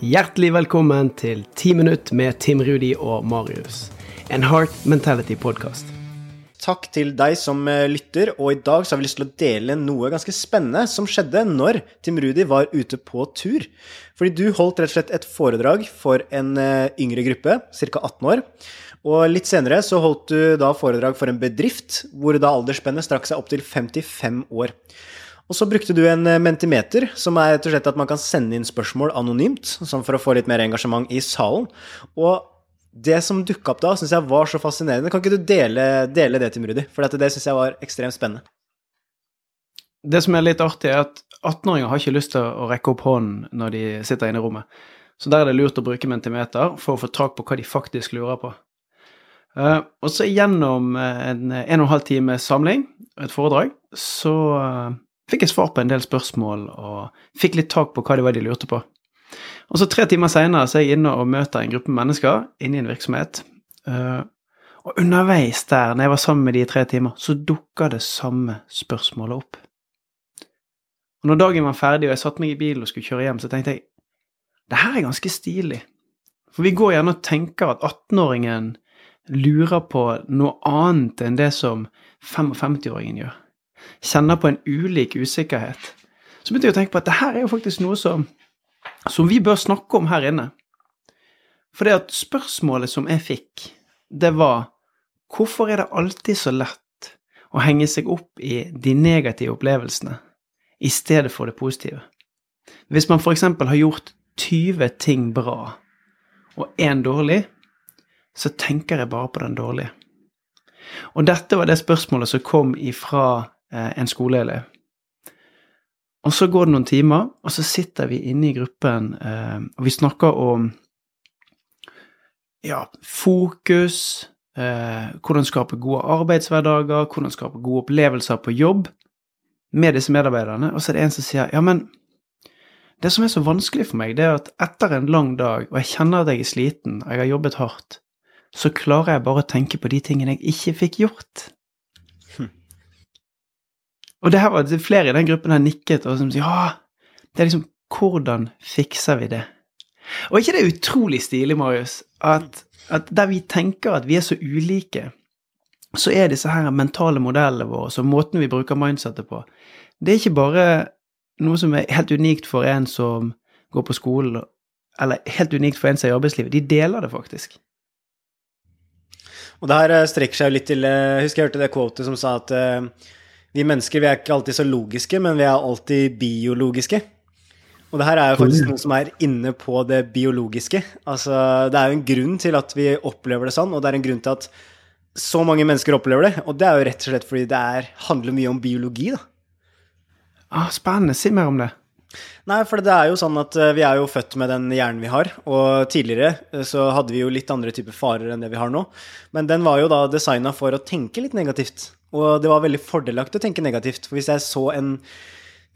Hjertelig velkommen til 10 minutt med Tim Rudi og Marius. En Heart Mentality-podkast. Takk til deg som eh, lytter, og i dag så har vi lyst til å dele noe ganske spennende som skjedde når Tim Rudi var ute på tur. Fordi du holdt rett og slett et foredrag for en eh, yngre gruppe, ca. 18 år. Og litt senere så holdt du da foredrag for en bedrift, hvor da aldersspennet strakk seg opp til 55 år. Og så brukte du en eh, mentimeter, som er rett og slett at man kan sende inn spørsmål anonymt, sånn for å få litt mer engasjement i salen. Og det som dukka opp da, syns jeg var så fascinerende. Kan ikke du dele, dele det til Rudi? For det syns jeg var ekstremt spennende. Det som er litt artig, er at 18-åringer har ikke lyst til å rekke opp hånden når de sitter inne i rommet. Så der er det lurt å bruke mentimeter for å få tak på hva de faktisk lurer på. Uh, og så gjennom en en og en halv time samling, et foredrag, så uh, fikk jeg svar på en del spørsmål og fikk litt tak på hva det var de lurte på. Og så tre timer seinere er jeg inne og møter en gruppe mennesker inne i en virksomhet. Uh, og underveis der, når jeg var sammen med de i tre timer, så dukka det samme spørsmålet opp. Og når dagen var ferdig og jeg satte meg i bilen og skulle kjøre hjem, så tenkte jeg det her er ganske stilig. For vi går gjerne og tenker at 18-åringen lurer på noe annet enn det som 55-åringen gjør. Kjenner på en ulik usikkerhet. Så begynte jeg å tenke på at det her er jo faktisk noe som som vi bør snakke om her inne. For det at spørsmålet som jeg fikk, det var hvorfor er det alltid så lett å henge seg opp i de negative opplevelsene i stedet for det positive? Hvis man f.eks. har gjort 20 ting bra og én dårlig, så tenker jeg bare på den dårlige. Og dette var det spørsmålet som kom ifra en skoleelev. Og så går det noen timer, og så sitter vi inne i gruppen, eh, og vi snakker om ja, fokus, eh, hvordan skape gode arbeidshverdager, hvordan skape gode opplevelser på jobb med disse medarbeiderne. Og så er det en som sier ja, men det som er så vanskelig for meg, det er at etter en lang dag, og jeg kjenner at jeg er sliten, og jeg har jobbet hardt, så klarer jeg bare å tenke på de tingene jeg ikke fikk gjort. Og det her var det flere i den gruppen her nikket og som sier ja, det er liksom hvordan fikser vi det? Og ikke det er utrolig stilig, Marius, at, at der vi tenker at vi er så ulike, så er disse her mentale modellene våre, så måten vi bruker mindsettet på, det er ikke bare noe som er helt unikt for en som går på skolen, eller helt unikt for en som er i arbeidslivet. De deler det faktisk. Og det her eh, strekker seg jo litt til eh, husker jeg hørte det quotet som sa at uh, vi mennesker vi er ikke alltid så logiske, men vi er alltid biologiske. Og det her er jo faktisk noe som er inne på det biologiske. Altså, det er jo en grunn til at vi opplever det sånn, og det er en grunn til at så mange mennesker opplever det. Og det er jo rett og slett fordi det er, handler mye om biologi, da. Ah, spennende. Si mer om det. Nei, for det er jo sånn at eh, vi er jo født med den hjernen vi har. Og tidligere eh, så hadde vi jo litt andre typer farer enn det vi har nå. Men den var jo da designa for å tenke litt negativt. Og det var veldig fordelaktig å tenke negativt. For hvis jeg så en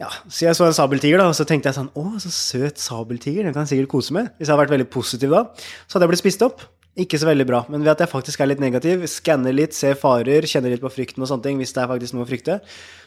ja, så jeg så en sabeltiger, da, og så tenkte jeg sånn Å, så søt sabeltiger, den kan jeg sikkert kose med. Hvis jeg hadde vært veldig positiv da, så hadde jeg blitt spist opp. Ikke så veldig bra. Men ved at jeg faktisk er litt negativ, skanner litt, ser farer, kjenner litt på frykten og sånne ting, hvis det er faktisk noe å frykte,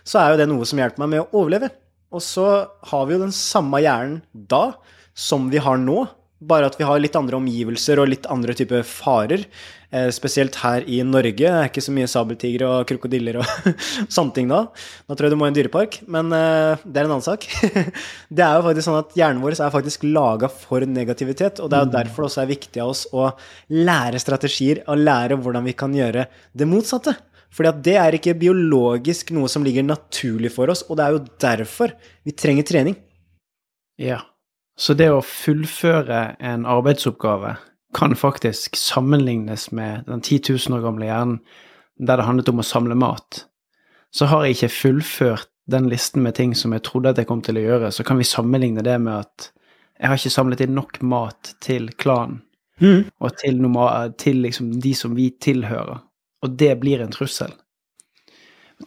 så er jo det noe som hjelper meg med å overleve. Og så har vi jo den samme hjernen da som vi har nå, bare at vi har litt andre omgivelser og litt andre typer farer. Eh, spesielt her i Norge. Det er ikke så mye sabeltigre og krokodiller og sånne ting da. Da tror jeg du må i en dyrepark, men eh, det er en annen sak. det er jo faktisk sånn at hjernen vår er faktisk laga for negativitet, og det er jo mm. derfor det også er viktig av oss å lære strategier og lære hvordan vi kan gjøre det motsatte. Fordi at det er ikke biologisk noe som ligger naturlig for oss, og det er jo derfor vi trenger trening. Ja. Så det å fullføre en arbeidsoppgave kan faktisk sammenlignes med den 10 000 år gamle hjernen der det handlet om å samle mat. Så har jeg ikke fullført den listen med ting som jeg trodde at jeg kom til å gjøre, så kan vi sammenligne det med at jeg har ikke samlet inn nok mat til klanen, mm. og til, til liksom de som vi tilhører og det blir en trussel.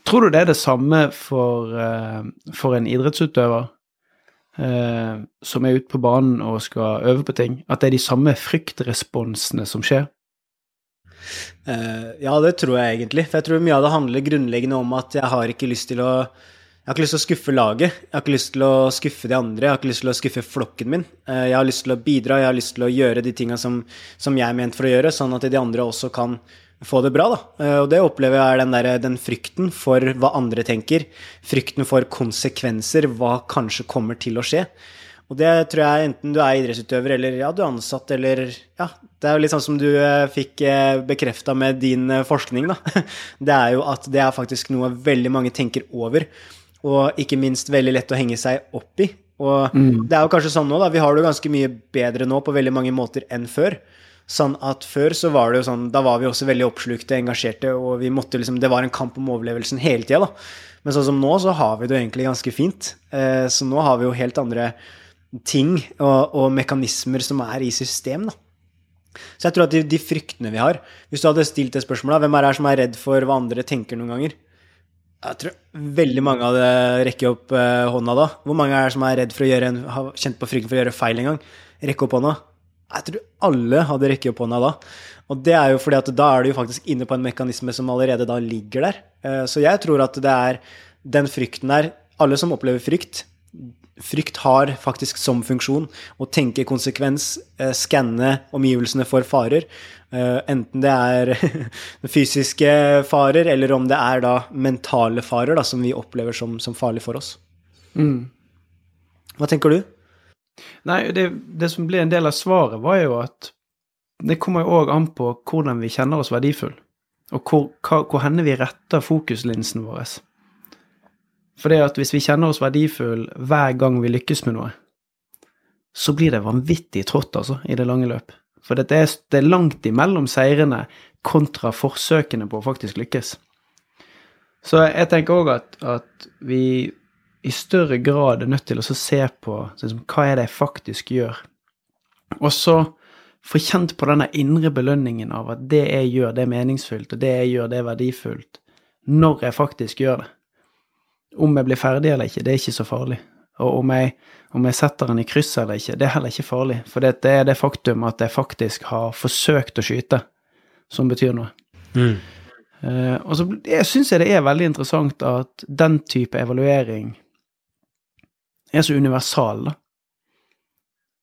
Tror du det er det samme for, uh, for en idrettsutøver uh, som er ute på banen og skal øve på ting, at det er de samme fryktresponsene som skjer? Uh, ja, det tror jeg egentlig. For jeg tror mye av det handler grunnleggende om at jeg har ikke lyst til å jeg har ikke lyst til å skuffe laget. Jeg har ikke lyst til å skuffe de andre. Jeg har ikke lyst til å skuffe flokken min. Eh, jeg har lyst til å bidra, jeg har lyst til å gjøre de tinga som, som, jeg er ment for å gjøre, sånn at de andre også kan få det bra. da. Eh, og det opplever jeg er den, der, den frykten for hva andre tenker. Frykten for konsekvenser, hva kanskje kommer til å skje. Og det tror jeg enten du er idrettsutøver eller ja, du er ansatt eller Ja, det er jo litt sånn som du eh, fikk bekrefta med din forskning, da. Det er jo at det er faktisk noe veldig mange tenker over og ikke minst veldig lett å henge seg opp i. Og mm. det er jo kanskje sånn nå, da. Vi har det jo ganske mye bedre nå på veldig mange måter enn før. Sånn at før så var det jo sånn Da var vi også veldig oppslukte, engasjerte, og vi måtte liksom Det var en kamp om overlevelsen hele tida, da. Men sånn som nå, så har vi det jo egentlig ganske fint. Eh, så nå har vi jo helt andre ting og, og mekanismer som er i system, da. Så jeg tror at de, de, fryktene vi har Hvis du hadde stilt det spørsmålet, hvem er det som er redd for hva andre tenker noen ganger? Jeg tror veldig mange hadde rekket opp uh, hånda da. Hvor mange er det som er redd for å gjøre en, har kjent på frykten for å gjøre feil en gang? Rekke opp hånda. Jeg tror alle hadde rekket opp hånda da. Og det er jo fordi at da er du jo faktisk inne på en mekanisme som allerede da ligger der. Uh, så jeg tror at det er den frykten der Alle som opplever frykt, frykt har faktisk som funksjon å tenke konsekvens, uh, skanne omgivelsene for farer. Uh, enten det er fysiske farer, eller om det er da mentale farer da, som vi opplever som, som farlig for oss. Mm. Hva tenker du? Nei, det, det, som ble en del av svaret, var jo at det kommer jo òg an på hvordan vi kjenner oss verdifull, og hvor, hvor henne vi retter fokuslinsen vår. For det at hvis vi kjenner oss verdifull hver gang vi lykkes med noe, så blir det vanvittig trått, altså, i det lange løp. For det er, det er langt imellom seirene kontra forsøkene på å faktisk lykkes. Så jeg tenker òg at, at, vi i større grad er nødt til å se på liksom, hva er det jeg faktisk gjør. Og så få kjent på denne indre belønningen av at det jeg gjør, det er meningsfullt, og det jeg gjør, det er verdifullt, når jeg faktisk gjør det. Om jeg blir ferdig eller ikke, det er ikke så farlig. Og om jeg, om jeg setter den i kryss eller ikke, det er heller ikke farlig. For det, er det faktum at jeg faktisk har forsøkt å skyte, som betyr noe. Mm. Uh, og så syns jeg det er veldig interessant at den type evaluering er så universal, da.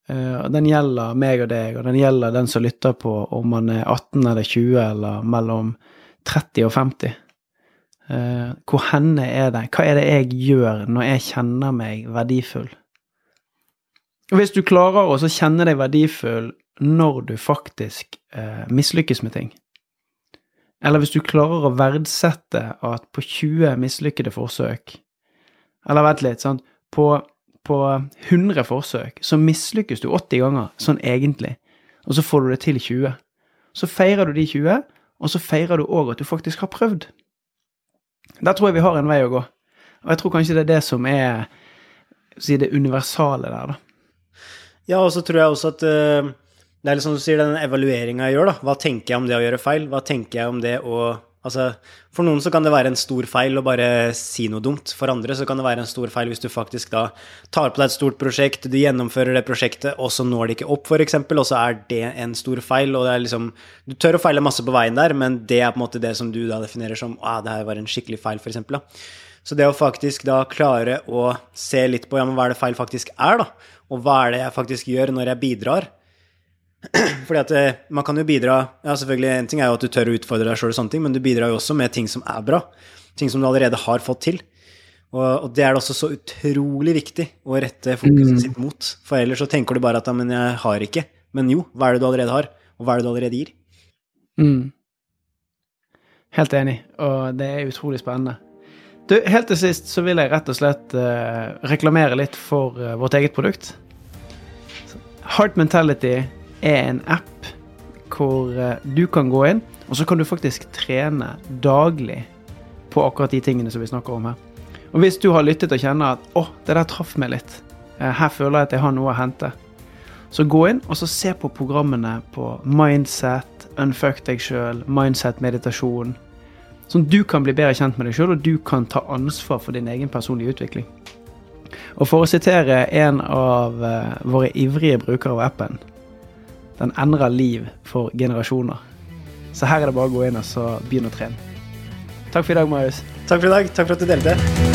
Uh, den gjelder meg og deg, og den gjelder den som lytter på om man er 18 eller 20 eller mellom 30 og 50. Uh, hvor henne er det? Hva er det jeg gjør når jeg kjenner meg verdifull? Hvis du klarer å kjenne deg verdifull når du faktisk uh, mislykkes med ting, eller hvis du klarer å verdsette at på 20 mislykkede forsøk Eller vent litt, sant på, på 100 forsøk så mislykkes du 80 ganger, sånn egentlig, og så får du det til 20. Så feirer du de 20, og så feirer du òg at du faktisk har prøvd. Der tror jeg vi har en vei å gå. Og jeg tror kanskje det er det som er si det universale der, da. Ja, og så tror jeg også at uh, det er litt som du sier, den evalueringa jeg gjør, da. Hva tenker jeg om det å gjøre feil? Hva tenker jeg om det å Altså, for noen så kan det være en stor feil å bare si noe dumt. For andre så kan det være en stor feil hvis du faktisk da tar på deg et stort prosjekt, du gjennomfører det prosjektet, og så når det ikke opp, f.eks., og så er det en stor feil, og det er liksom Du tør å feile masse på veien der, men det er på en måte det som du da definerer som ah, det her var en skikkelig feil, f.eks. Så det å faktisk da klare å se litt på ja, men hva er det feil faktisk er, da, og hva er det jeg faktisk gjør når jeg bidrar, fordi at eh, man kan jo bidra ja selvfølgelig En ting er jo at du tør å utfordre deg sjøl, men du bidrar jo også med ting som er bra. Ting som du allerede har fått til. Og, og det er det også så utrolig viktig å rette fokuset mm. sitt mot. For ellers så tenker du bare at ja, men jeg har ikke. Men jo, hva er det du allerede har? Og hva er det du allerede gir? Mm. Helt enig, og det er utrolig spennende. Du, helt til sist så vil jeg rett og slett uh, reklamere litt for uh, vårt eget produkt. Heart Mentality er en app hvor eh, du kan gå inn, og så kan du faktisk trene daglig på akkurat de tingene som vi snakker om her. Og hvis du har lyttet og kjenner at 'å, det der traff meg litt', eh, her føler jeg at jeg har noe å hente', så gå inn og så se på programmene på Mindset, Unfuck deg sjøl, Mindset meditasjon. Sånn du kan bli bedre kjent med deg sjøl, og du kan ta ansvar for din egen personlige utvikling. Og for å sitere en av eh, våre ivrige brukere av appen, den endrer liv for generasjoner. Så her er det bare å gå inn og begynne å trene. Takk for i dag, Marius. Takk for i dag. Takk for at du delte.